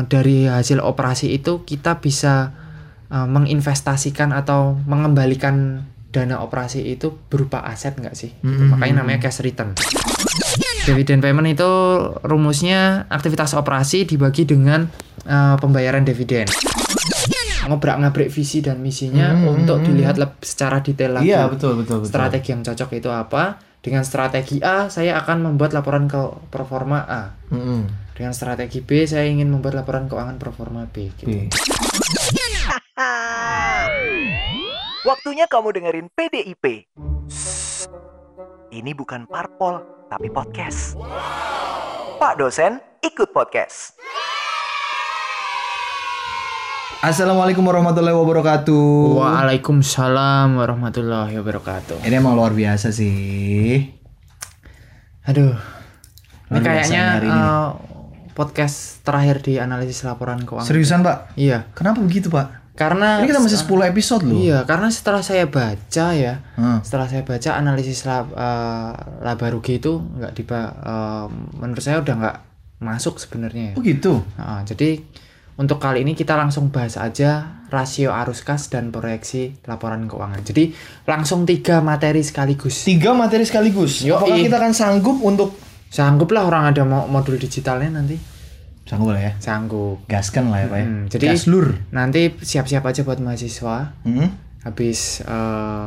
eh, dari hasil operasi itu kita bisa eh, menginvestasikan atau mengembalikan dana operasi itu berupa aset nggak sih? Gitu. Hmm. Makanya namanya cash return. Dividend payment itu rumusnya aktivitas operasi dibagi dengan eh, pembayaran dividen. Ngobrak-ngabrik visi dan misinya Hmm, untuk hmm, dilihat secara detail lagi. Iya betul betul betul. Strategi yang cocok itu apa? Dengan strategi A, saya akan membuat laporan ke performa A. Mm-mm. Dengan strategi B, saya ingin membuat laporan keuangan performa B. Gitu. Oke. Waktunya kamu dengerin PDIP. Ini bukan parpol, tapi podcast. Pak dosen, ikut podcast. Assalamualaikum warahmatullahi wabarakatuh. Waalaikumsalam warahmatullahi wabarakatuh. Ini emang luar biasa sih. Aduh, ini Luar biasa kayaknya ini. eh, podcast terakhir di analisis laporan keuangan. Seriusan pak? Iya, Kenapa begitu pak? karena Ini kita masih 10 episode loh. Iya, karena setelah saya baca ya, Hmm. setelah saya baca analisis lab, eh, laba rugi itu nggak diba, eh, menurut saya udah nggak masuk sebenarnya. ya. Oh gitu. Nah, jadi untuk kali ini kita langsung bahas aja rasio arus kas dan proyeksi laporan keuangan. Jadi langsung tiga materi sekaligus. Tiga materi sekaligus. Yoi. Apakah kita akan sanggup untuk Sanggup lah orang ada mo- modul digitalnya nanti. sanggup lah ya? Sanggup. Gaskan lah ya pak ya. Hmm, jadi Gaslur. nanti siap-siap aja buat mahasiswa. Hmm. Habis eh,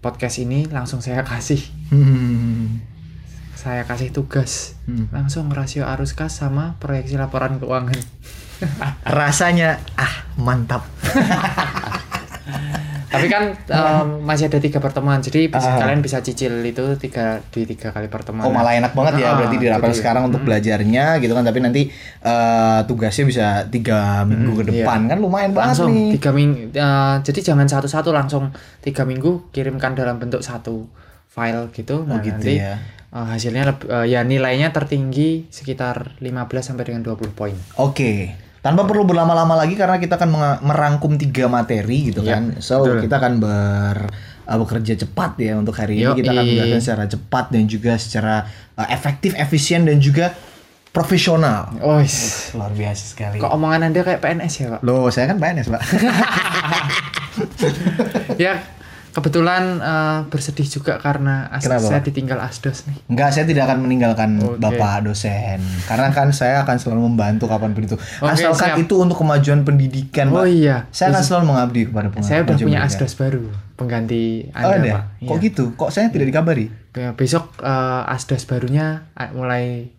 podcast ini langsung saya kasih Hmm. saya kasih tugas Hmm. langsung rasio arus kas sama proyeksi laporan keuangan. Rasanya ah mantap. Tapi kan em, masih ada tiga pertemuan, jadi bisa, Ah. kalian bisa cicil itu tiga di tiga kali pertemuan. Oh malah enak banget ya Ah, berarti dirapel jadi- sekarang untuk belajarnya gitu kan tapi nanti eh, tugasnya bisa tiga minggu ke iya. depan kan lumayan banget langsung nih. tiga minggu. eh, jadi jangan satu-satu langsung tiga minggu kirimkan dalam bentuk satu file gitu. Oh Nah, gitu nanti ya. Eh, hasilnya eh, ya nilainya tertinggi sekitar 15 sampai dengan 20 poin. Oke. Tanpa perlu berlama-lama lagi karena kita akan merangkum tiga materi gitu Iya, kan. So betul. kita akan ber uh, bekerja cepat ya untuk hari ini kita akan Yoi. menjelaskan secara cepat dan juga secara uh, efektif, efisien dan juga profesional. Oh, Luar biasa sekali. kok omongan anda kayak PNS ya pak? Loh, saya kan PNS, Pak. ya kebetulan eh, bersedih juga karena as- Kenapa, saya ditinggal asdos nih. Enggak, saya tidak akan meninggalkan Oke. Bapak dosen. Karena kan saya akan selalu membantu kapan pun itu. Oke, Asalkan siap. itu untuk kemajuan pendidikan, Oh Pak. iya. Saya akan selalu mengabdi kepada peng- Saya udah punya pendidikan. asdos baru pengganti Oh, anda ada? pak. Kok Iya. gitu? Kok saya tidak dikabari? Be- Besok eh, asdos barunya eh, mulai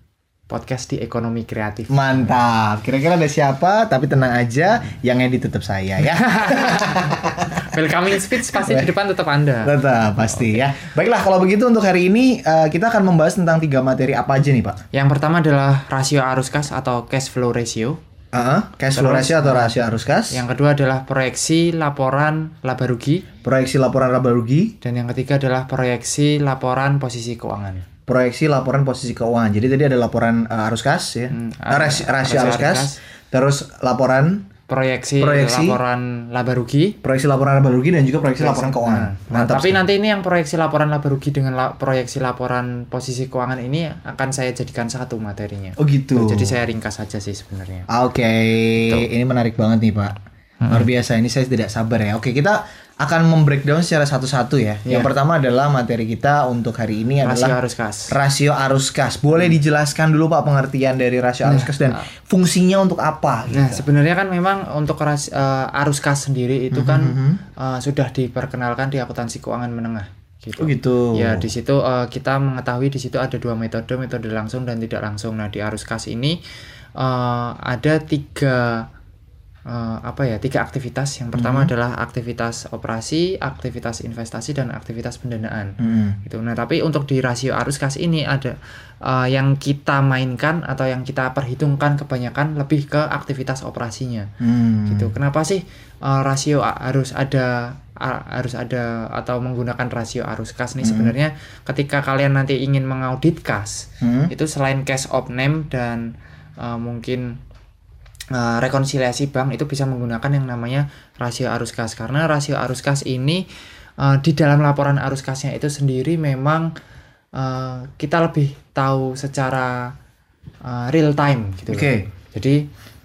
podcast di ekonomi kreatif. Mantap. Kira-kira ada siapa? Tapi tenang aja, yang edit tetap saya ya. Welcoming speech pasti di depan tetap anda. Tetap pasti ya. Baiklah, kalau begitu untuk hari ini eh, kita akan membahas tentang tiga materi apa aja nih, Pak? Yang pertama adalah rasio arus kas atau cash flow ratio. Heeh, cash flow ratio atau rasio arus kas, Yang kedua adalah proyeksi laporan laba rugi. proyeksi laporan laba rugi, Dan yang ketiga adalah proyeksi laporan posisi keuangan. proyeksi laporan posisi keuangan. Jadi tadi ada laporan eh, arus kas ya, Hmm, Eh, rasio, rasio rasio arus arus kas, kas. terus laporan Proyeksi, Proyeksi. laporan laba rugi. proyeksi laporan laba rugi dan juga proyeksi laporan keuangan. Nah, nah, Mantap. tapi sekali. nanti ini yang proyeksi laporan laba rugi dengan la- proyeksi laporan posisi keuangan ini akan saya jadikan satu materinya. Oh gitu. Jadi saya ringkas saja sih sebenarnya. Ah, Oke, ini menarik banget nih Pak. Luar biasa, ini saya tidak sabar ya. Oke, kita akan membreakdown secara satu-satu ya. Yang Iya. pertama adalah materi kita untuk hari ini Rasio adalah arus kas. rasio arus kas. Boleh dijelaskan dulu Pak pengertian dari rasio arus kas dan fungsinya untuk apa? Gitu. Nah, sebenarnya kan memang untuk ras- eh, arus kas sendiri itu kan eh, sudah diperkenalkan di akuntansi keuangan menengah gitu. Oh gitu. Ya, di situ eh, kita mengetahui di situ ada dua metode, metode langsung dan tidak langsung. Nah, di arus kas ini eh, ada tiga eh, apa ya tiga aktivitas. Yang pertama adalah aktivitas operasi, aktivitas investasi dan aktivitas pendanaan. Hmm. Gitu. Nah, tapi untuk di rasio arus kas ini ada eh, yang kita mainkan atau yang kita perhitungkan kebanyakan lebih ke aktivitas operasinya. Hmm. Gitu. Kenapa sih eh, rasio a- harus ada harus ada atau menggunakan rasio arus kas nih sebenarnya ketika kalian nanti ingin mengaudit kas Hmm. itu selain cash of name dan eh, mungkin eh, rekonsiliasi bank itu bisa menggunakan yang namanya rasio arus kas karena rasio arus kas ini eh, di dalam laporan arus kasnya itu sendiri memang eh, kita lebih tahu secara eh, real time gitu loh. Oke. Jadi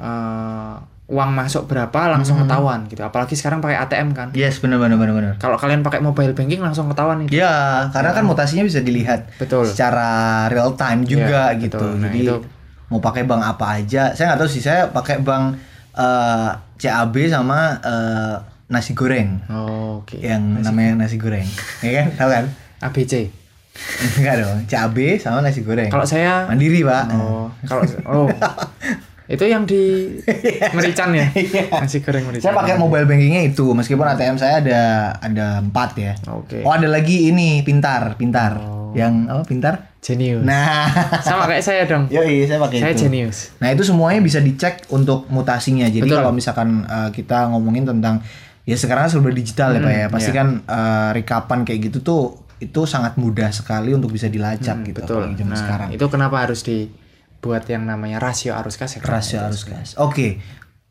eh, uang masuk berapa langsung ketahuan gitu. Apalagi sekarang pakai ATM kan. Yes, benar benar benar benar. Kalau kalian pakai mobile banking langsung ketahuan itu. Ya, karena kan mutasinya bisa dilihat Betul. secara real time juga Iya, gitu. betul. Nah, Jadi itu- mau pakai bank apa aja, saya nggak tahu sih. Saya pakai bank eh, CAB sama eh, nasi goreng, Oh, Oke. yang namanya nasi goreng, ya kan? Tahu kan? ABC. Enggak dong, CAB sama nasi goreng. Kalau saya Mandiri pak. Oh, kalau oh. itu yang di Merican ya? Nasi goreng Merican. Saya pakai mobile bankingnya itu, meskipun ATM saya ada ada empat ya. Oke. Oh ada lagi ini pintar, pintar. Yang apa pintar? Genius. Nah, Sama kayak saya dong. Yoi, saya pakai Saya itu. genius. Nah itu semuanya bisa dicek untuk mutasinya. Jadi Betul. kalau misalkan uh, kita ngomongin tentang ya sekarang serba digital ya pak ya, pasti iya. kan uh, rekapan kayak gitu tuh itu sangat mudah sekali untuk bisa dilacak gitu. Hmm, Betul. apalagi zaman Nah, sekarang. itu kenapa harus dibuat yang namanya rasio arus kas ya? Rasio arus gas. Oke.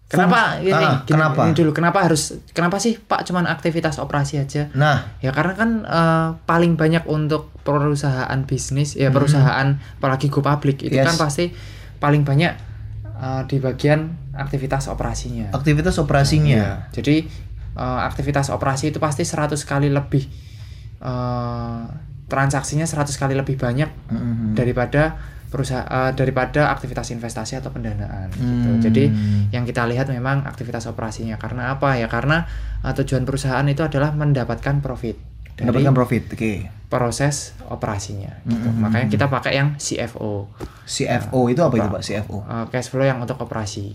Kenapa ini, Ah, gini, kenapa? ini dulu kenapa harus kenapa sih Pak cuman aktivitas operasi aja? Nah, Ya karena kan eh, paling banyak untuk perusahaan bisnis ya perusahaan apalagi go public itu Hmm. Yes. kan pasti paling banyak eh, di bagian aktivitas operasinya. aktivitas operasinya. Iya. Jadi eh, aktivitas operasi itu pasti 100 kali lebih eh, transaksinya 100 kali lebih banyak Mhm. daripada perusahaan daripada aktivitas investasi atau pendanaan gitu. Hmm. Jadi yang kita lihat memang aktivitas operasinya karena apa ya? Karena eh, tujuan perusahaan itu adalah mendapatkan profit Mendapatkan profit. Oke. proses operasinya gitu. Hmm. Makanya kita pakai yang CFO, CFO itu apa itu pak? CFO. eh, cash flow yang untuk operasi.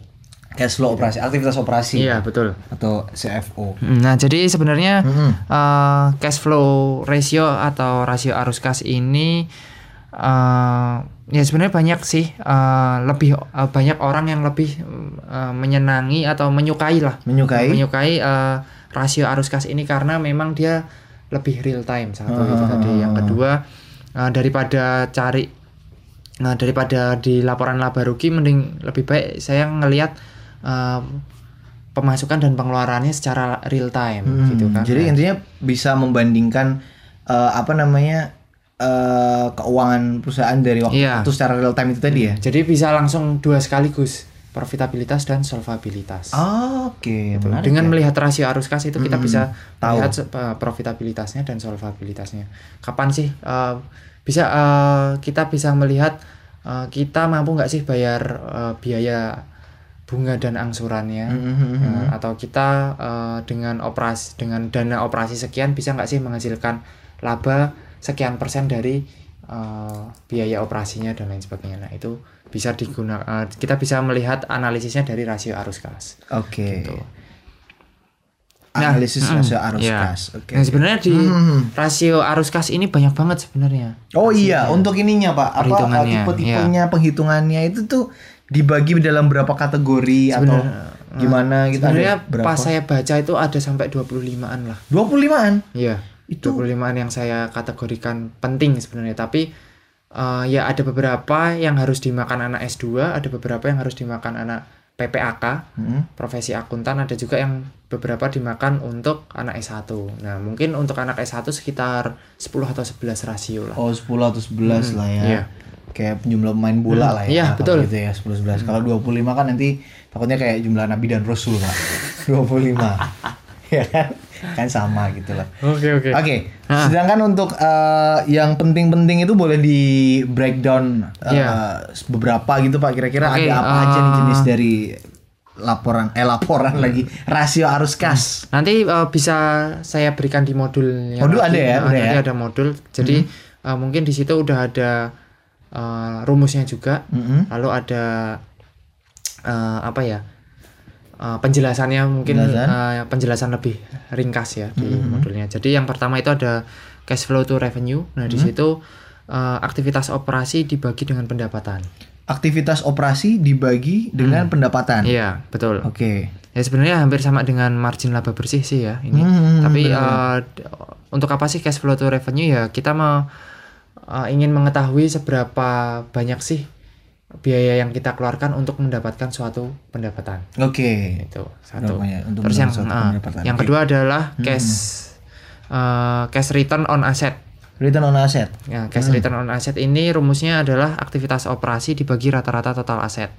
Cash flow operasi, aktivitas operasi. Iya, betul. Atau CFO. Nah, jadi sebenarnya Mhm. eh, cash flow ratio atau rasio arus kas ini eh, ya sebenarnya banyak sih eh, lebih eh, banyak orang yang lebih eh, menyenangi atau menyukai lah. Menyukai. menyukai eh, rasio arus kas ini karena memang dia lebih real time satu itu tadi. Yang kedua eh, daripada cari nah daripada di laporan laba rugi mending lebih baik saya ngelihat eh, pemasukan dan pengeluarannya secara real time Hmm, gitu kan. Jadi intinya bisa membandingkan eh, apa namanya eh, keuangan perusahaan dari waktu Iya. itu secara real time itu tadi ya. jadi bisa langsung dua sekaligus profitabilitas dan solvabilitas Oh, Oke, Gitu. menarik Dengan ya. melihat rasio arus kas itu kita bisa tahu. melihat eh, profitabilitasnya dan solvabilitasnya. Kapan sih eh, bisa eh, kita bisa melihat eh, kita mampu nggak sih bayar eh, biaya bunga dan angsurannya Mhm, Eh, atau kita eh, dengan operasi dengan dana operasi sekian bisa nggak sih menghasilkan laba sekian persen dari eh, biaya operasinya dan lain sebagainya. Nah itu bisa digunakan kita bisa melihat analisisnya dari rasio arus kas. Oke. Gitu. Analisis mm, rasio arus iya. kas. Oke. Nah sebenarnya di Hmm. rasio arus kas ini banyak banget sebenarnya. Oh iya, untuk ininya Pak, apa iya. tipe-tipenya penghitungannya itu tuh dibagi dalam berapa kategori atau gimana gitu Sebenarnya pas saya baca itu ada sampai 25-an lah. 25-an. Iya. Itu- 25-an yang saya kategorikan penting sebenarnya, tapi eh, ya ada beberapa yang harus dimakan anak S2, ada beberapa yang harus dimakan anak PPAK, Hmm. profesi akuntan, ada juga yang beberapa dimakan untuk anak S1. Nah, mungkin untuk anak S1 sekitar 10 atau 11 rasio lah. Oh 10 atau 11 lah ya. iya. Kayak jumlah pemain bola Hmm, lah ya. iya, betul. Gitu ya 10 11. Kalau 25 kan nanti takutnya kayak jumlah nabi dan rasul, Pak. 25. ya kan? Kan sama gitu lah. Oke, oke. Oke, sedangkan untuk eh, yang penting-penting itu boleh di breakdown eh, Iya. beberapa gitu Pak. Kira-kira Oke, ada apa aja nih eh, jenis dari laporan eh laporan lagi rasio arus kas. Nanti eh, bisa saya berikan di modul yang Modul lagi. ada ya, Nah, udah nanti ya? ada modul. Jadi eh, mungkin di situ udah ada eh, rumusnya juga. Mm-mm. Lalu ada eh, apa ya? Eh, penjelasannya mungkin Penjelasan. eh, penjelasan lebih ringkas ya di modulnya. Jadi yang pertama itu ada cash flow to revenue. Nah, di situ eh, aktivitas operasi dibagi dengan pendapatan. Aktivitas operasi dibagi dengan pendapatan. Iya, betul. Oke. Ya sebenarnya hampir sama dengan margin laba bersih sih ya ini. Hmm, Tapi eh, d- untuk apa sih cash flow to revenue ya kita mau eh, ingin mengetahui seberapa banyak sih biaya yang kita keluarkan untuk mendapatkan suatu pendapatan. Oke. Itu satu. Untuk Terus yang pendapatan? yang kedua adalah cash eh, cash return on asset. Return on asset. Ya, cash return on asset ini rumusnya adalah aktivitas operasi dibagi rata-rata total aset.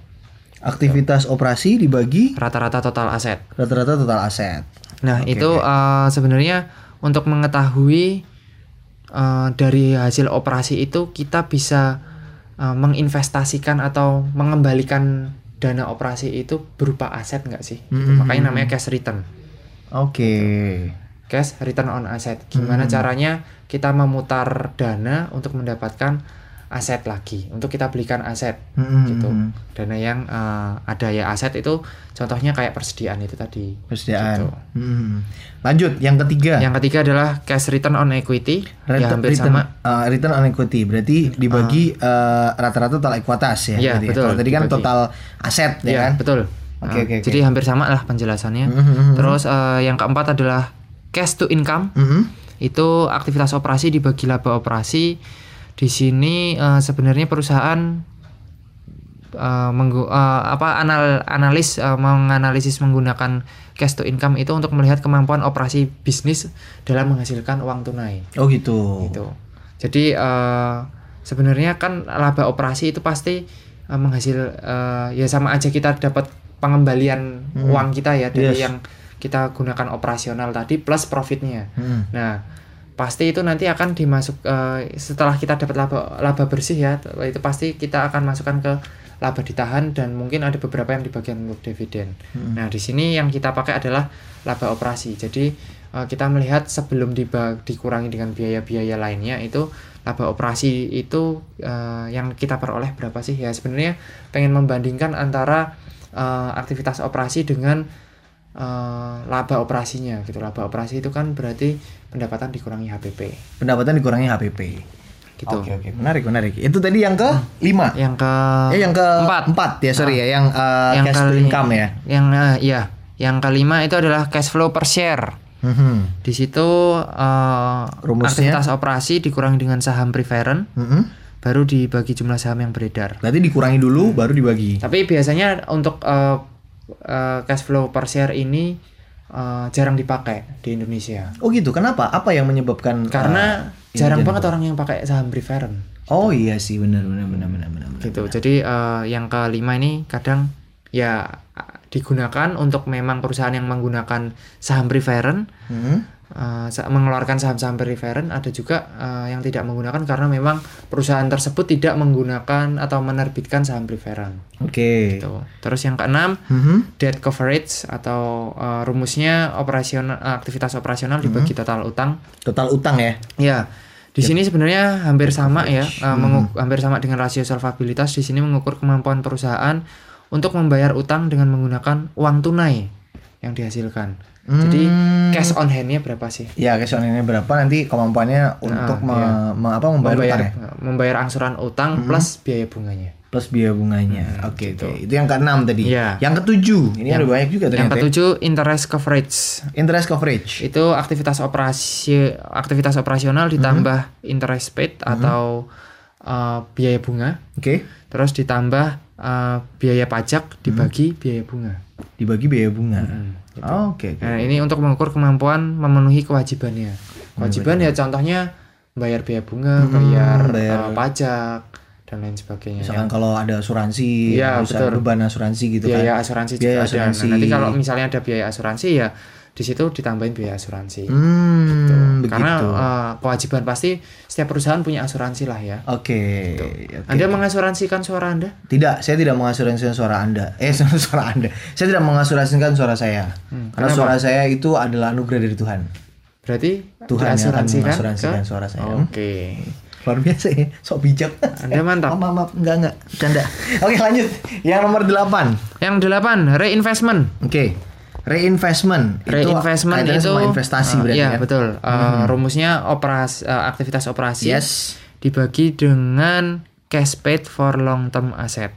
Aktivitas operasi dibagi rata-rata total aset. rata-rata total aset. Nah, itu eh, sebenarnya untuk mengetahui eh, dari hasil operasi itu kita bisa eh, menginvestasikan atau mengembalikan dana operasi itu berupa aset nggak sih? Gitu. Mhm. Makanya namanya cash return. Oke. Cash return on asset. Gimana caranya kita memutar dana untuk mendapatkan aset lagi, untuk kita belikan aset Mhm. gitu. Dana yang eh, ada ya aset itu contohnya kayak persediaan itu tadi. Persediaan. Gitu. Hmm. Lanjut, yang ketiga. Yang ketiga adalah cash return on equity. Return, ya hampir return, sama. uh, return on equity berarti dibagi uh, rata-rata total ekuitas ya. Iya, berarti ya. betul, Kalau tadi kan dibagi. total aset ya Iya, kan. betul. Oke, Nah, oke, oke. Jadi hampir sama lah penjelasannya. Mhm. Terus eh, yang keempat adalah cash to income. Mhm. Itu aktivitas operasi dibagi laba operasi. Di sini eh, sebenarnya perusahaan eh, menggu- eh, apa anal analis eh, menganalisis menggunakan cash to income itu untuk melihat kemampuan operasi bisnis dalam menghasilkan uang tunai. Oh gitu. gitu. Jadi eh, sebenarnya kan laba operasi itu pasti eh, menghasil eh, ya sama aja kita dapat pengembalian uang kita ya dari Yes. yang kita gunakan operasional tadi plus profitnya. Hmm. Nah, pasti itu nanti akan dimasuk eh, setelah kita dapat laba laba bersih ya itu pasti kita akan masukkan ke laba ditahan dan mungkin ada beberapa yang dibagian untuk dividen. Nah, di sini yang kita pakai adalah laba operasi. Jadi eh, kita melihat sebelum dikurangi dengan biaya-biaya lainnya itu laba operasi itu eh, yang kita peroleh berapa sih? Ya sebenarnya pengen membandingkan antara eh, aktivitas operasi dengan eh, laba operasinya gitu. Laba operasi itu kan berarti pendapatan dikurangi HPP Pendapatan dikurangi HPP. gitu. Oke oke, menarik menarik. Itu tadi yang ke lima. Yang ke Eh yang ke empat. empat ya sorry ya, yang, uh, yang cash kali- income ya. Yang eh, iya, yang kelima itu adalah cash flow per share. Mhm. Di situ eh, Rumusnya? aktivitas operasi dikurangi dengan saham preferent, Mhm. baru dibagi jumlah saham yang beredar. Berarti dikurangi dulu baru dibagi. Tapi biasanya untuk eh, eh, cash flow per share ini eh, jarang dipakai di Indonesia. Oh gitu. Kenapa? Apa yang menyebabkan? Karena uh, jarang banget orang yang pakai saham preferent. Oh iya sih benar benar benar benar benar. benar. gitu jadi eh, yang kelima ini kadang ya digunakan untuk memang perusahaan yang menggunakan saham preferent Mhm. Sa- mengeluarkan saham-saham preferent ada juga eh, yang tidak menggunakan karena memang perusahaan tersebut tidak menggunakan atau menerbitkan saham preferent Oke. gitu. terus yang keenam Mhm. debt coverage atau eh, rumusnya operasional aktivitas operasional dibagi total utang Total utang ya. Ya, di sini sebenarnya hampir sama ya, eh, mengu- hampir sama dengan rasio solvabilitas. Di sini mengukur kemampuan perusahaan untuk membayar utang dengan menggunakan uang tunai yang dihasilkan. Jadi cash on hand-nya berapa sih? Ya cash on hand-nya berapa nanti kemampuannya untuk me- iya. me- apa membayar, Membayar utang ya? membayar angsuran utang plus biaya bunganya. plus biaya bunganya. Oke oke. Itu yang keenam tadi. Iya. Yang ketujuh. Ini ada banyak juga Yang ternyata. ya. ketujuh interest coverage. Interest coverage. Itu aktivitas operasi aktivitas operasional ditambah interest paid atau eh, biaya bunga. Oke. Terus ditambah eh, biaya pajak dibagi biaya bunga. Dibagi biaya bunga. Gitu. Oh, Oke oke. Nah, ini untuk mengukur kemampuan memenuhi kewajibannya. Kewajiban ya contohnya bayar biaya bunga, bayar, bayar- eh, pajak dan lain sebagainya. Misalkan kalau ada asuransi, Iya, bisa betul. beban asuransi gitu biaya kan. asuransi Biaya juga asuransi. ada. Nah, nanti kalau misalnya ada biaya asuransi ya di situ ditambahin biaya asuransi. Hmm, begitu. Karena eh, kewajiban pasti setiap perusahaan punya asuransi lah ya. Oke. oke. Anda mengasuransikan suara Anda? Tidak, saya tidak mengasuransikan suara Anda. Eh, suara Anda. Saya tidak mengasuransikan suara saya. Hmm, Karena suara saya itu adalah anugerah dari Tuhan. Berarti Tuhan yang akan mengasuransikan ke- suara saya. Oke. Luar biasa ya, sok bijak. Anda mantap. Maaf, maaf, maaf. enggak, enggak. Canda. Oke, lanjut. Yang nomor 8. Yang delapan, reinvestment. Oke. Reinvestment. Reinvestment kaitannya itu sama investasi eh, berarti iya, kan? betul. Eh, rumusnya operasi eh, aktivitas operasi Yes. dibagi dengan cash paid for long term asset.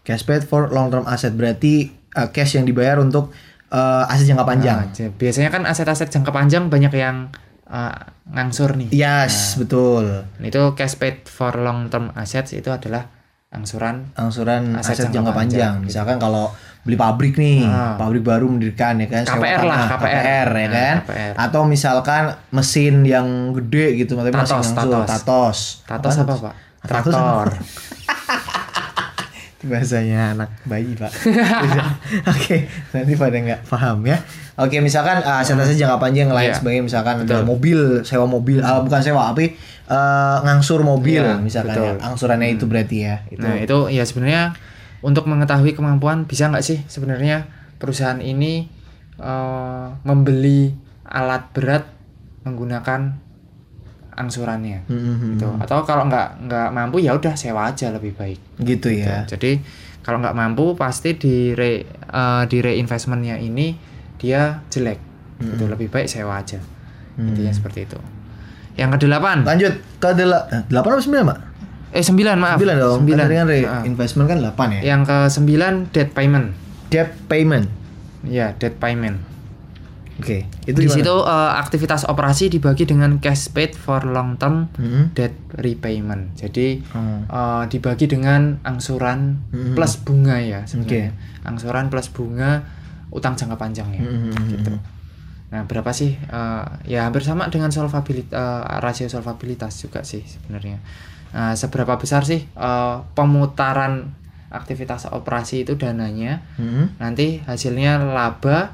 Cash paid for long term asset berarti uh, cash yang dibayar untuk uh, aset jangka panjang. Nah, j- biasanya kan aset-aset jangka panjang banyak yang eh, ngangsur nih. Yes, betul. Itu cash paid for long term assets itu adalah angsuran Angsuran Aset aset, jangka jangka panjang. panjang, gitu. Misalkan kalau beli pabrik nih, Ah. pabrik baru mendirikan ya kan, sewa KPR lah, tanah, KPR. ya Nah, kan. KPR. Atau misalkan mesin yang gede gitu, tapi Tatos, ngangsur, tatos. tatos. tatos apa, Pak? Tatos Traktor. bahasanya anak bayi pak oke nanti pada nggak paham ya oke misalkan uh, aset-aset jangka panjang lain Iya. sebagainya misalkan ada Betul. mobil sewa mobil ah, bukan sewa tapi uh, ngangsur mobil Iya, misalkan betul. ya angsurannya itu berarti ya itu Nah itu ya sebenarnya untuk mengetahui kemampuan bisa nggak sih sebenarnya perusahaan ini eh, membeli alat berat menggunakan angsurannya? Mhm. gitu. Atau kalau nggak nggak mampu ya udah sewa aja lebih baik. Gitu ya. Jadi kalau nggak mampu pasti di re, eh, di reinvestmentnya ini dia jelek. Gitu. Lebih baik sewa aja. Intinya seperti itu. Yang kedelapan. Lanjut. Ke eh, delapan atau sembilan pak eh sembilan maaf. Sembilan dong. Sembilan. Kan tadi kan re- Ah. investment kan delapan ya? Yang ke sembilan debt payment. Debt payment. Ya debt payment. Oke itu di gimana? situ eh, aktivitas operasi dibagi dengan cash paid for long term Mhm. debt repayment. Jadi Oh. eh, dibagi dengan angsuran Mhm. plus bunga ya sebenarnya. Angsuran plus bunga utang jangka panjang ya Mhm. gitu. nah berapa sih Eh, ya hampir sama dengan solvabilitas rasio solvabilitas juga sih sebenarnya Nah, seberapa besar sih eh, pemutaran aktivitas operasi itu dananya Mhm. nanti hasilnya laba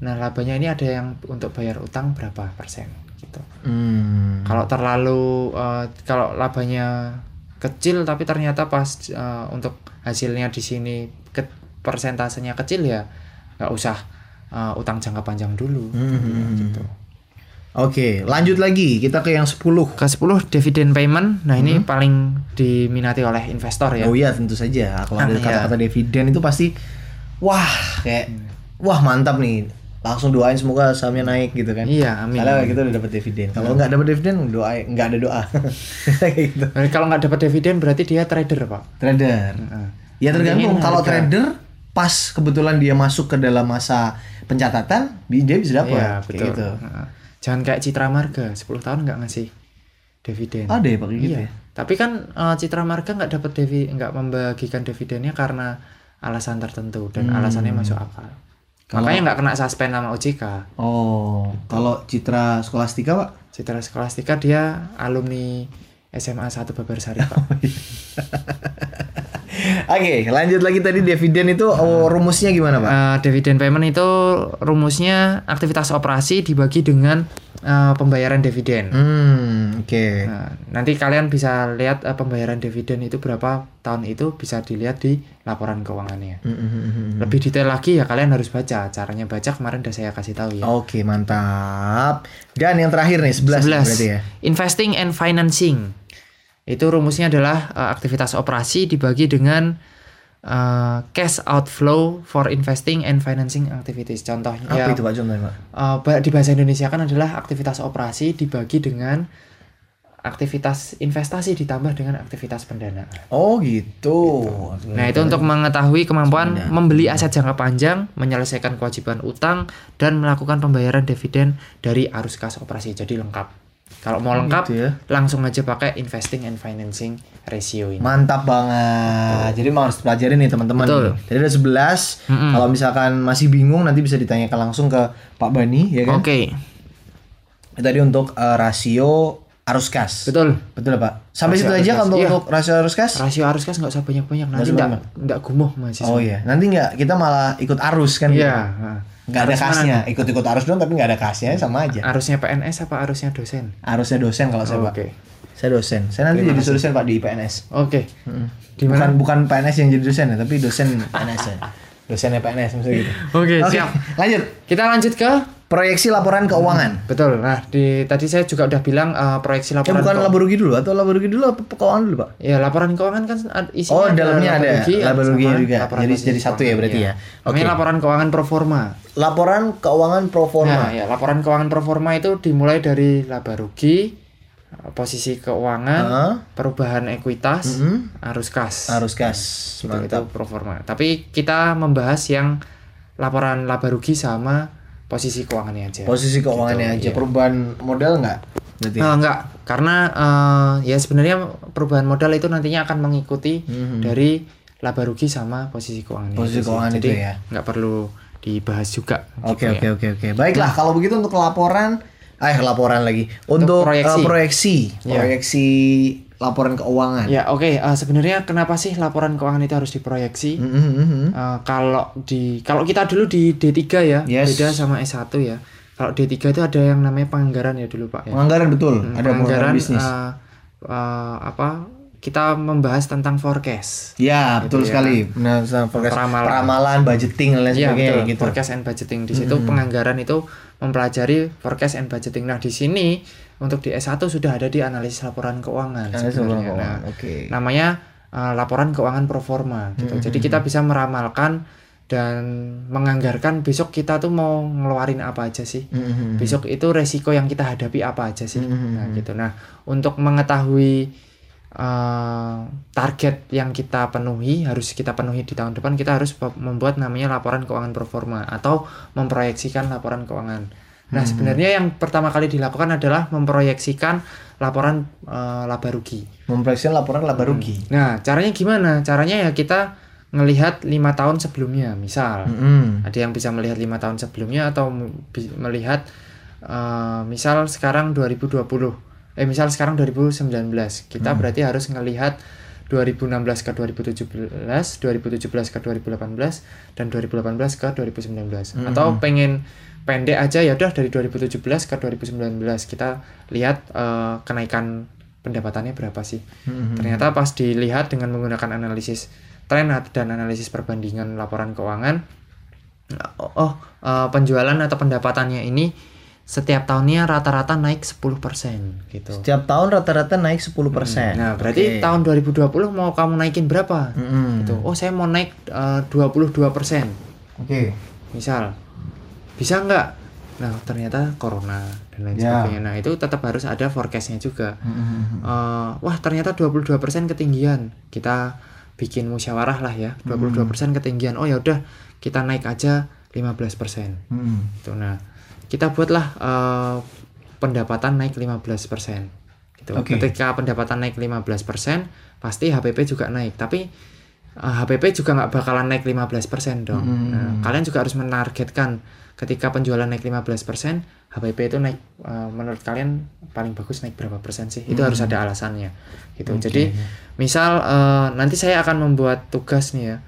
nah labanya ini ada yang untuk bayar utang berapa persen gitu Hmm. kalau terlalu eh, kalau labanya kecil tapi ternyata pas eh, untuk hasilnya di sini ke, persentasenya kecil ya nggak usah eh, utang jangka panjang dulu Hmm. gitu Oke, lanjut lagi. Kita ke yang 10. ke 10 dividend payment nah ini paling diminati oleh investor ya Oh iya, tentu saja. Kalau ada iya. kata-kata dividen itu pasti wah, kayak wah mantap nih. Langsung doain semoga sahamnya naik gitu kan. Iya, amin. Soalnya kita udah dapat dividen. Kalau nggak dapat dividen, doa nggak ada doa. Kayak gitu. Nah, kalau nggak dapat dividen berarti dia trader pak Trader. Heeh. Ya tergantung. Kalau trader pas kebetulan dia masuk ke dalam masa pencatatan, dia bisa dapat. Iya Kayak betul. gitu. Heeh. Jangan kayak Citra Marga 10 tahun nggak ngasih dividen. Ada ya pakai gitu Iya. ya. Tapi kan eh, Citra Marga nggak dapat devi nggak membagikan dividennya karena alasan tertentu dan Hmm. alasannya masuk akal. Makanya nggak kena suspend sama OJK. Oh, kalau Citra Skolastika, Pak? Citra Skolastika dia alumni SMA 1 Babarsari Pak. Oke, lanjut lagi tadi dividen itu oh, rumusnya gimana, Pak? Eh, dividen payment itu rumusnya aktivitas operasi dibagi dengan eh, pembayaran dividen. Hmm, oke. Nah, nanti kalian bisa lihat eh, pembayaran dividen itu berapa tahun itu bisa dilihat di laporan keuangannya. Hmm, hmm. Lebih detail lagi ya kalian harus baca. Caranya baca kemarin udah saya kasih tahu ya. Oke, mantap. Dan yang terakhir nih 11, 11. berarti ya. Investing and financing. Itu rumusnya adalah eh, aktivitas operasi dibagi dengan eh, cash outflow for investing and financing activities. Contohnya Apa itu Pak contohnya, Pak? ba- di bahasa Indonesia kan adalah aktivitas operasi dibagi dengan aktivitas investasi ditambah dengan aktivitas pendanaan. Oh, gitu. Nah, itu untuk mengetahui kemampuan membeli aset jangka panjang, menyelesaikan kewajiban utang, dan melakukan pembayaran dividen dari arus kas operasi. Jadi lengkap. Kalau mau lengkap, gitu ya. langsung aja pakai investing and financing ratio ini. Mantap banget. Jadi memang harus pelajari nih teman-teman. Betul. Tadi ada 11. Mm-mm. Kalau misalkan masih bingung nanti bisa ditanyakan langsung ke Pak Bani ya kan. Oke, Tadi untuk eh, rasio arus kas. betul. Betul Pak. Sampai Rasio situ aja kalau untuk, Iya. untuk rasio arus kas. Rasio arus kas nggak usah banyak-banyak, nanti nggak gumuh mahasiswa. Oh iya, nanti nggak kita malah ikut arus kan? Iya. gitu. nah. Nggak ada kasnya, nih? ikut-ikut arus doang tapi nggak ada kasnya sama aja. Arusnya PNS apa arusnya dosen? Arusnya dosen kalau saya Oke. Pak. Saya dosen. Saya nanti jadi dosen Pak di PNS. Oke. Di Bukan mana? bukan PNS yang jadi dosen ya, tapi dosen PNS ya. Dosennya PNS misalnya gitu. Oke, Oke, siap. lanjut. Kita lanjut ke Proyeksi laporan keuangan. Betul. Nah, di tadi saya juga udah bilang eh, proyeksi Eh laporan bukan keu- laba rugi dulu atau laba rugi dulu apa keuangan dulu, Pak? Ya, laporan keuangan kan isinya Oh, dalamnya ada laba rugi, juga. laporan Jadi- jadi satu ya berarti ya. Namanya Oke. laporan keuangan pro forma. Laporan keuangan pro forma. Nah, ya, laporan keuangan pro forma itu dimulai dari laba rugi, eh, posisi keuangan, Heeh. perubahan ekuitas, Mhm. arus kas. Arus kas. Gitu, itu Mantap. pro forma. Tapi kita membahas yang laporan laba rugi sama posisi keuangannya aja. Posisi keuangannya aja Gitu, iya. perubahan modal nggak? Berarti. Enggak, karena eh, ya sebenarnya perubahan modal itu nantinya akan mengikuti dari laba rugi sama posisi keuangan. Posisi keuangan Jadi itu ya. nggak perlu dibahas juga. Oke gitu oke ya. oke oke. Baiklah kalau begitu untuk laporan, eh laporan lagi. Untuk, proyeksi. eh, proyeksi, Iya. proyeksi laporan keuangan. Ya oke, eh, sebenarnya kenapa sih laporan keuangan itu harus diproyeksi? Mhm, mhm. Eh, kalau di kalau kita dulu di D3 ya, Yes. beda sama S1 ya. Kalau D3 itu ada yang namanya penganggaran ya dulu, Pak ya. Penganggaran betul, ada penganggaran bisnis. eh, eh, apa? Kita membahas tentang forecast. ya, betul ya. sekali. Nah, forecast, Peramalan. peramalan, budgeting dan lain sebagainya betul, gitu. forecast and budgeting. Di situ penganggaran itu mempelajari forecast and budgeting. Nah, di sini untuk di S1 sudah ada di analisis laporan keuangan Analisis sebenarnya. keuangan, Nah, oke. namanya uh, laporan keuangan pro forma gitu. Jadi kita bisa meramalkan dan menganggarkan besok kita tuh mau ngeluarin apa aja sih. Mhm. Besok itu resiko yang kita hadapi apa aja sih. Nah, gitu. Nah, untuk mengetahui uh, target yang kita penuhi harus kita penuhi di tahun depan kita harus membuat namanya laporan keuangan pro forma atau memproyeksikan laporan keuangan. Nah, sebenarnya yang pertama kali dilakukan adalah memproyeksikan laporan uh, laba rugi. Memproyeksikan laporan laba rugi. Nah, caranya gimana? Caranya ya kita ngelihat lima tahun sebelumnya, misal Mhm. ada yang bisa melihat lima tahun sebelumnya atau melihat eh, misal sekarang 2020 eh misal sekarang 2019 kita berarti harus ngelihat 2016 ke 2017 2017 ke 2018 dan 2018 ke 2019 atau pengen pendek aja ya udah dari 2017 ke 2019 kita lihat eh, kenaikan pendapatannya berapa sih. Ternyata pas dilihat dengan menggunakan analisis tren dan analisis perbandingan laporan keuangan oh, oh, eh, penjualan atau pendapatannya ini setiap tahunnya rata-rata naik 10% gitu. Setiap tahun rata-rata naik 10%. Nah, berarti Oke. tahun 2020 mau kamu naikin berapa? Mhm. Gitu. Oh, saya mau naik eh, 22%. Oke. Misal. Bisa nggak? Nah, ternyata corona dan lain Ya. sebagainya. Nah, itu tetap harus ada forecastnya juga. Mhm. Eh, wah, ternyata 22% ketinggian. Kita bikin musyawarah lah ya. 22% ketinggian. Oh, ya udah, kita naik aja 15%. Mhm. gitu nah kita buatlah eh, pendapatan naik 15% gitu Oke. ketika pendapatan naik 15% pasti HPP juga naik. Tapi eh, HPP juga nggak bakalan naik 15% dong. Hmm. nah, kalian juga harus menargetkan ketika penjualan naik 15% HPP itu naik eh, menurut kalian paling bagus naik berapa persen sih? Itu harus ada alasannya. Gitu. Jadi misal eh, nanti saya akan membuat tugas nih ya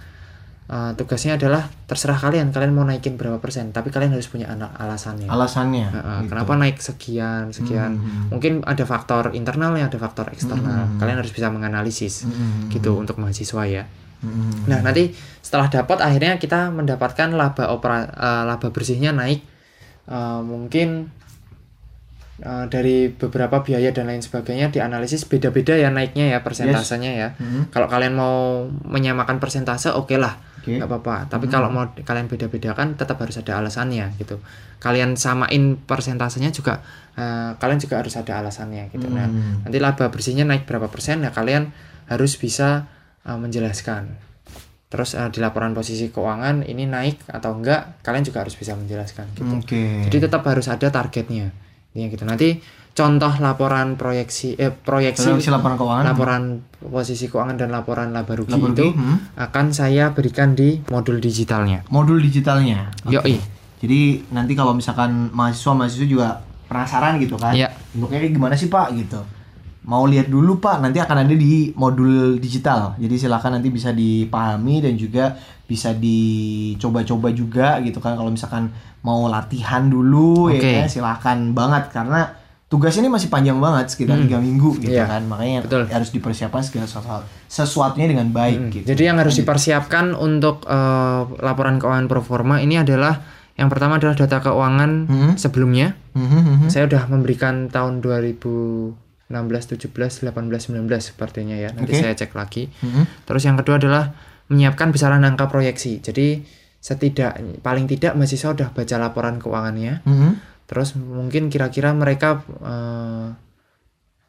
Eh, tugasnya adalah terserah kalian kalian mau naikin berapa persen tapi kalian harus punya ana- alasannya Alasannya. Heeh, gitu. kenapa naik sekian sekian Hmm. mungkin ada faktor internalnya ada faktor eksternal kalian harus bisa menganalisis Hmm. gitu untuk mahasiswa ya Mhm. nah nanti setelah dapat akhirnya kita mendapatkan laba opera eh, laba bersihnya naik Eh, mungkin eh, dari beberapa biaya dan lain sebagainya dianalisis beda-beda ya naiknya ya persentasenya ya. Mhm. kalau kalian mau menyamakan persentase oke lah Oke. nggak apa-apa. Tapi kalau mau kalian beda-bedakan tetap harus ada alasannya gitu. Kalian samain persentasenya juga eh, kalian juga harus ada alasannya gitu. Nah Hmm. nanti laba bersihnya naik berapa persen ya kalian harus bisa eh, menjelaskan. Terus eh, di laporan posisi keuangan ini naik atau enggak kalian juga harus bisa menjelaskan gitu. Oke. jadi tetap harus ada targetnya Intinya gitu nanti contoh laporan proyeksi eh proyeksi Proyeksi laporan keuangan. laporan posisi keuangan dan laporan laba rugi Laba rugi, itu hmm. akan saya berikan di modul digitalnya. modul digitalnya. Yoi. Jadi nanti kalau misalkan mahasiswa-mahasiswa juga penasaran gitu kan. Iya. Bentuknya kayak gimana sih Pak gitu. Mau lihat dulu Pak, nanti akan ada di modul digital. Jadi silakan nanti bisa dipahami dan juga bisa dicoba-coba juga gitu kan kalau misalkan mau latihan dulu Oke. ya kan silakan banget karena tugas ini masih panjang banget sekitar tiga minggu gitu Iya, kan makanya betul. harus dipersiapkan segala sesuatu sesuatunya dengan baik gitu. Jadi yang harus dipersiapkan untuk eh, laporan keuangan pro forma ini adalah yang pertama adalah data keuangan Hmm. sebelumnya. Mhm, mhm. Saya udah memberikan tahun 2016, 17, 18, 19 sepertinya ya. Nanti Oke. saya cek lagi. Mhm. Terus yang kedua adalah menyiapkan besaran angka proyeksi. Jadi setidak paling tidak mahasiswa udah baca laporan keuangannya. Mhm. Terus mungkin kira-kira mereka eh,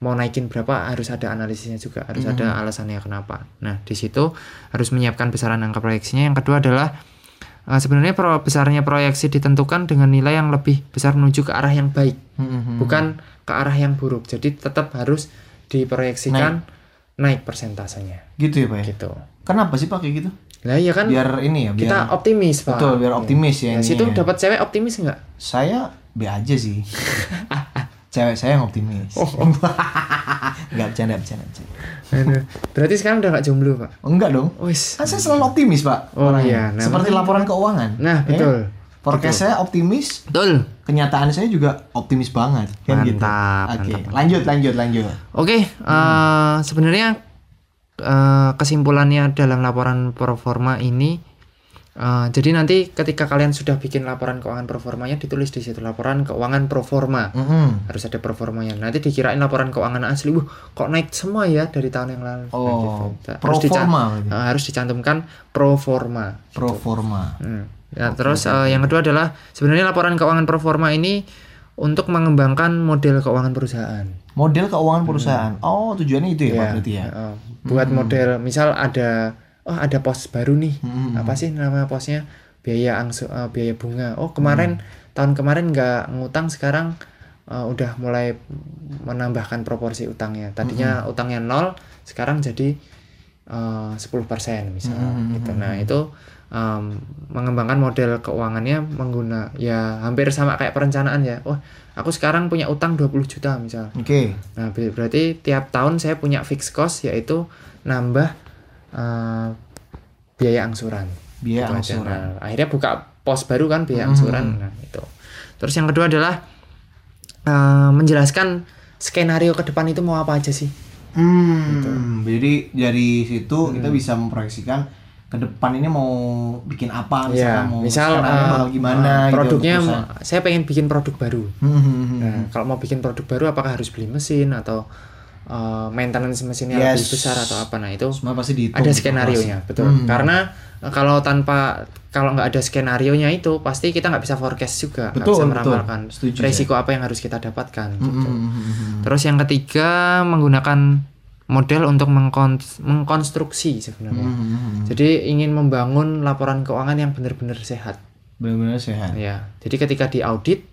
mau naikin berapa harus ada analisisnya juga, harus ada alasannya kenapa. Nah, di situ harus menyiapkan besaran angka proyeksinya. Yang kedua adalah eh, sebenarnya pro, besarnya proyeksi ditentukan dengan nilai yang lebih besar menuju ke arah yang baik, Mhm. bukan ke arah yang buruk. Jadi tetap harus diproyeksikan naik, persentasenya Gitu ya Pak ya? gitu. Kenapa sih Pak kayak gitu? Lah iya kan Biar ini ya, biar kita optimis, Pak. Betul, biar optimis ya Nah, ini situ ya. dapat cewek optimis nggak? saya B aja sih. Cewek saya yang optimis. Oh, Enggak bercanda, bercanda, bercanda. Aduh. Berarti sekarang udah gak jomblo, Pak? Oh, enggak dong. Wis. Kan saya selalu optimis, Pak. Oh, orangnya. iya. Nah, Seperti makanya- laporan keuangan. Nah, Ya. betul. Forecast saya optimis, Betul. kenyataan saya juga optimis banget. Kan gitu. Mantap, Oke, mantap. lanjut, lanjut, lanjut. Oke, eh, sebenarnya eh, kesimpulannya dalam laporan performa ini eh, jadi nanti ketika kalian sudah bikin laporan keuangan performanya ditulis di situ laporan keuangan performa. Mm-mm. Harus ada performanya. Nanti dikirain laporan keuangan asli, "Wah, kok naik semua ya dari tahun yang lalu." Nah, Oh, gitu. pro dica- forma berarti. eh, harus dicantumkan pro forma. Pro forma. Hmm. Ya, terus eh, yang kedua adalah sebenarnya laporan keuangan performa ini untuk mengembangkan model keuangan perusahaan. Model keuangan perusahaan. Oh, tujuannya itu ya, Pak berarti ya. heeh. buat model misal ada oh ada pos baru nih. Hmm. Apa sih nama posnya? Biaya angsu eh, biaya bunga. Oh, kemarin tahun kemarin nggak ngutang sekarang eh, udah mulai menambahkan proporsi utangnya. Tadinya utangnya nol, sekarang jadi eh, 10% misalnya gitu. Nah, itu em, mengembangkan model keuangannya mengguna ya hampir sama kayak perencanaan ya. Oh, aku sekarang punya utang 20 juta misal. Oke. Nah, ber- berarti tiap tahun saya punya fixed cost yaitu nambah eh, biaya angsuran. Biaya Gitu aja. angsuran. Nah, akhirnya buka pos baru kan biaya angsuran. Nah, itu. Terus yang kedua adalah eh, menjelaskan skenario ke depan itu mau apa aja sih? Hmm, jadi dari situ kita bisa memproyeksikan ke depan ini mau bikin apa misalnya Ya, mau misal skenarionya eh, bakal gimana eh, gitu produknya perusahaan. saya pengen bikin produk baru. Hmm, hmm, hmm. Nah, kalau mau bikin produk baru apakah harus beli mesin atau eh, maintenance mesinnya Yes. lebih besar atau apa? Nah, itu Semua pasti dihitung ada di skenario nya betul Hmm. karena eh, kalau tanpa kalau nggak ada skenario nya itu pasti kita nggak bisa forecast juga nggak Betul, bisa betul. meramalkan Setuju, resiko apa yang harus kita dapatkan Hmm, gitu. hmm, hmm, hmm. terus yang ketiga menggunakan model untuk mengkon- mengkonstruksi sebenarnya Hmm, jadi ingin membangun laporan keuangan yang benar-benar sehat Benar-benar sehat. ya jadi ketika diaudit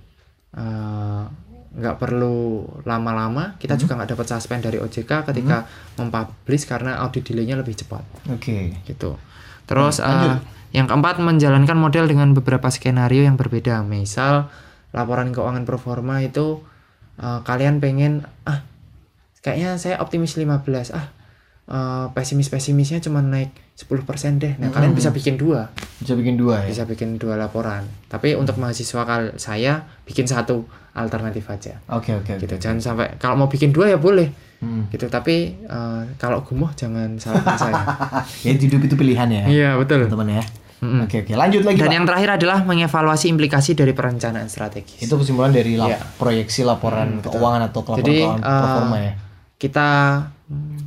eh, nggak perlu lama-lama kita Hmm. juga nggak dapat suspend dari OJK ketika mempublish karena audit delay-nya lebih cepat Oke. gitu. Terus lanjut. eh, yang keempat menjalankan model dengan beberapa skenario yang berbeda. Misal laporan keuangan performa itu eh, kalian pengen ah kayaknya saya optimis 15 ah eh, pesimis-pesimisnya cuma naik 10% deh. Nah, kalian bisa bikin dua, Bisa bikin dua ya. bisa bikin dua laporan. Tapi untuk mahasiswa kal saya bikin satu alternatif aja. Oke, oke, oke. Gitu. Jangan sampai kalau mau bikin dua ya boleh. Hmm. Gitu. Tapi eh, kalau gumoh jangan salahkan saya. Ya hidup itu pilihan ya, Iya, betul. teman ya. Mm-mm. Oke, oke. Lanjut lagi, Dan Pak. yang terakhir adalah mengevaluasi implikasi dari perencanaan strategis. Itu kesimpulan dari lap- Iya. proyeksi laporan keuangan atau laporan Jadi keuangan eh, performa ya. kita mm,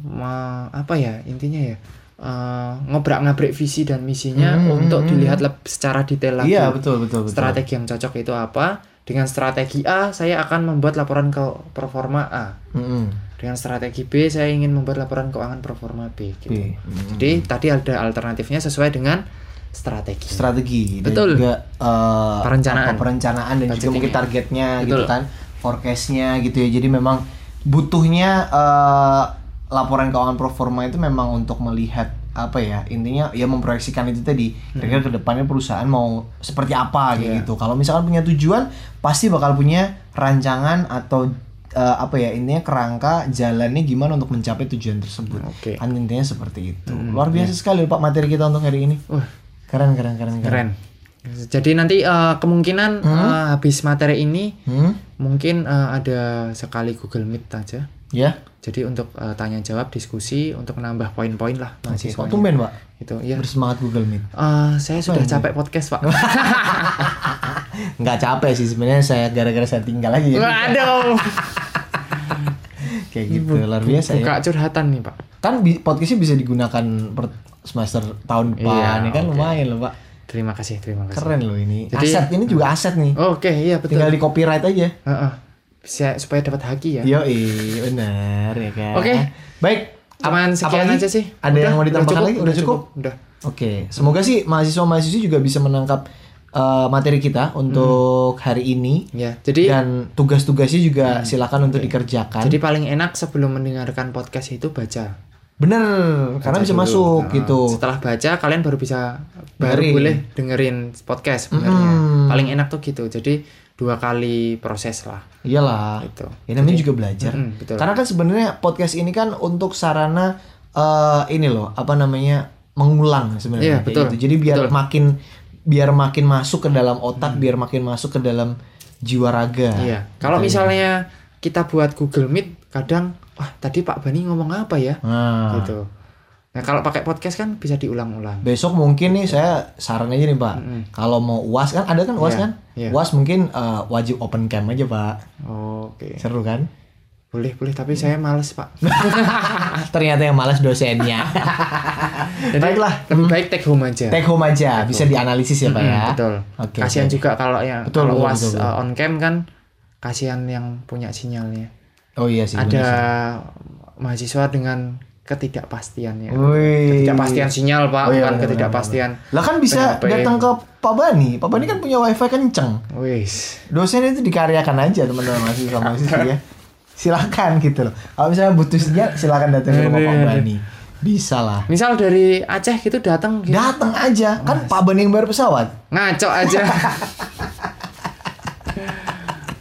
ma- apa ya intinya ya eh, ngobrak-ngabrik visi dan misinya Hmm, untuk hmm, dilihat leb- secara detail lagi. Iya, betul, betul, betul. Strategi yang cocok itu apa? Dengan strategi A saya akan membuat laporan ke performa A. Mm-mm. Dengan strategi B saya ingin membuat laporan keuangan performa B. Gitu. B. Mm. Jadi tadi ada alternatifnya sesuai dengan strategi. strategi dan Betul. juga eh, Perencanaan. perencanaan dan juga mungkin targetnya gitu Betul. kan forecastnya gitu ya jadi memang butuhnya eh, laporan keuangan performa itu memang untuk melihat apa ya intinya ya memproyeksikan itu tadi kira-kira ke depannya perusahaan mau seperti apa kayak Iya. gitu kalau misalkan punya tujuan pasti bakal punya rancangan atau eh, apa ya intinya kerangka jalannya gimana untuk mencapai tujuan tersebut Oke. kan intinya seperti itu luar biasa sekali pak materi kita untuk hari ini Wah, keren keren keren keren. Jadi nanti eh, kemungkinan eh, habis materi ini Hmm? mungkin eh, ada sekali Google Meet aja. Ya. Jadi untuk eh, tanya jawab diskusi untuk nambah poin-poin lah mahasiswa. kok tumben, Pak? Itu ya. Bersemangat Google Meet. Eh, saya sudah capek podcast, Pak. Nggak capek sih sebenarnya saya gara-gara saya tinggal aja ya. Waduh. Kayak gitu, luar biasa ya. Buka curhatan nih, Pak. Kan podcastnya bisa digunakan per semester tahun depan, Iya, ya kan oke. lumayan loh, Pak. Terima kasih, terima kasih. Keren loh ini. Jadi- aset ini juga aset nih. Oke, iya betul. Tinggal di copyright aja. Heeh. Bisa supaya dapat haki ya. Yo, benar ya kan. Oke. Baik. Cuman Ap- sekian apalagi? aja sih. Ada yang mau ditambahkan lagi? Udah cukup? Udah. Oke, semoga sih mahasiswa-mahasiswi juga bisa menangkap uh, materi kita untuk hari ini. Ya, jadi dan tugas-tugasnya juga silakan untuk dikerjakan. jadi paling enak sebelum mendengarkan podcast itu baca. bener, karena Baca bisa dulu. masuk Nah, gitu. Setelah baca kalian baru bisa baru boleh dengerin podcast sebenarnya. Mm-mm. Paling enak tuh gitu. Jadi dua kali proses lah Iyalah. itu Ya namanya juga belajar. Mm, betul. Karena kan sebenarnya podcast ini kan untuk sarana eh, ini loh, apa namanya? mengulang sebenarnya Iya, betul. gitu. Jadi biar Betul. makin biar makin masuk ke dalam otak, biar makin masuk ke dalam jiwa raga. Hmm. iya kalau misalnya kita buat Google Meet kadang wah tadi Pak Bani ngomong apa ya Nah, gitu nah kalau pakai podcast kan bisa diulang-ulang besok mungkin nih saya saran aja nih, Pak. Kalau mau UAS kan ada kan UAS Iya, kan? iya. UAS mungkin eh, wajib open cam aja, Pak. oke Seru kan? boleh boleh tapi saya males Pak Ternyata yang malas dosennya. Jadi Baiklah. lebih baik take home aja Take home aja, bisa dianalisis ya, Pak Mm, ya. betul Oke. kasihan oke. juga kalau yang Betul, kalau betul, was betul, betul. uh, on cam kan kasihan yang punya sinyalnya Oh iya sih. ada mahasiswa dengan ketidakpastiannya Wih. ketidakpastian sinyal pak Oh iya, bukan benar, ketidakpastian Lah kan bisa PHP. datang ke Pak Bani. Pak Bani kan punya wifi kenceng. wis Dosen itu dikaryakan aja teman-teman mahasiswa mahasiswa ya. Silakan gitu loh. Kalau misalnya butuh sinyal silakan datang ke rumah Pak Bani. Bisa lah. misal dari Aceh gitu datang gitu. Datang aja. Kan Pak Bani yang bayar pesawat. ngaco aja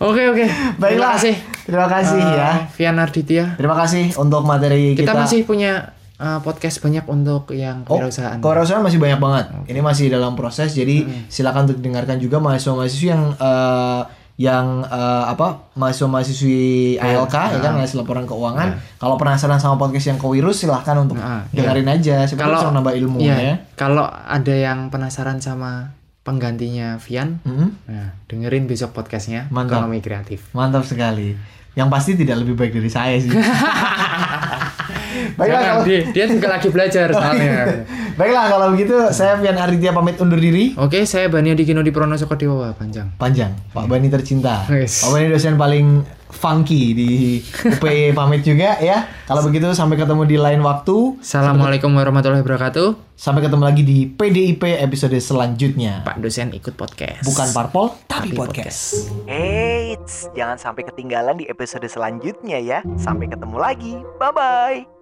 oke oke terima Baiklah. kasih Terima kasih Uh, ya. Vian Arditya Terima kasih untuk materi kita, kita. masih punya uh, podcast banyak untuk yang Oh, kewirausahaan kewirausahaan masih banyak banget. Ini masih dalam proses, jadi silakan untuk dengarkan juga mahasiswa-mahasiswa yang eh, yang eh, apa mahasiswa-mahasiswi ALK ya kan ngasih laporan keuangan. Kalau penasaran sama podcast yang kewirus silahkan untuk Nah, iya. dengerin aja. Siapa tahu kalau nambah ilmu iya, ya. kalau ada yang penasaran sama penggantinya Vian Hmm, nah dengerin besok podcastnya Mantap. ekonomi kreatif mantap sekali. Yang pasti tidak lebih baik dari saya sih. Baiklah Jangan, kalau dia, dia juga lagi belajar soalnya Baiklah kalau begitu saya Fian Arditya pamit undur diri. oke saya Bani Adikino di Pronosoko Dewa panjang Panjang, Pak Bani tercinta. Yes. Pak Bani dosen paling funky di UP pamit juga ya. Kalau begitu sampai ketemu di lain waktu. Assalamualaikum warahmatullahi wabarakatuh Sampai ketemu lagi di PDIP episode selanjutnya. Pak dosen ikut podcast Bukan parpol, tapi, Tapi podcast. Eits, jangan sampai ketinggalan di episode selanjutnya ya. Sampai ketemu lagi. Bye-bye.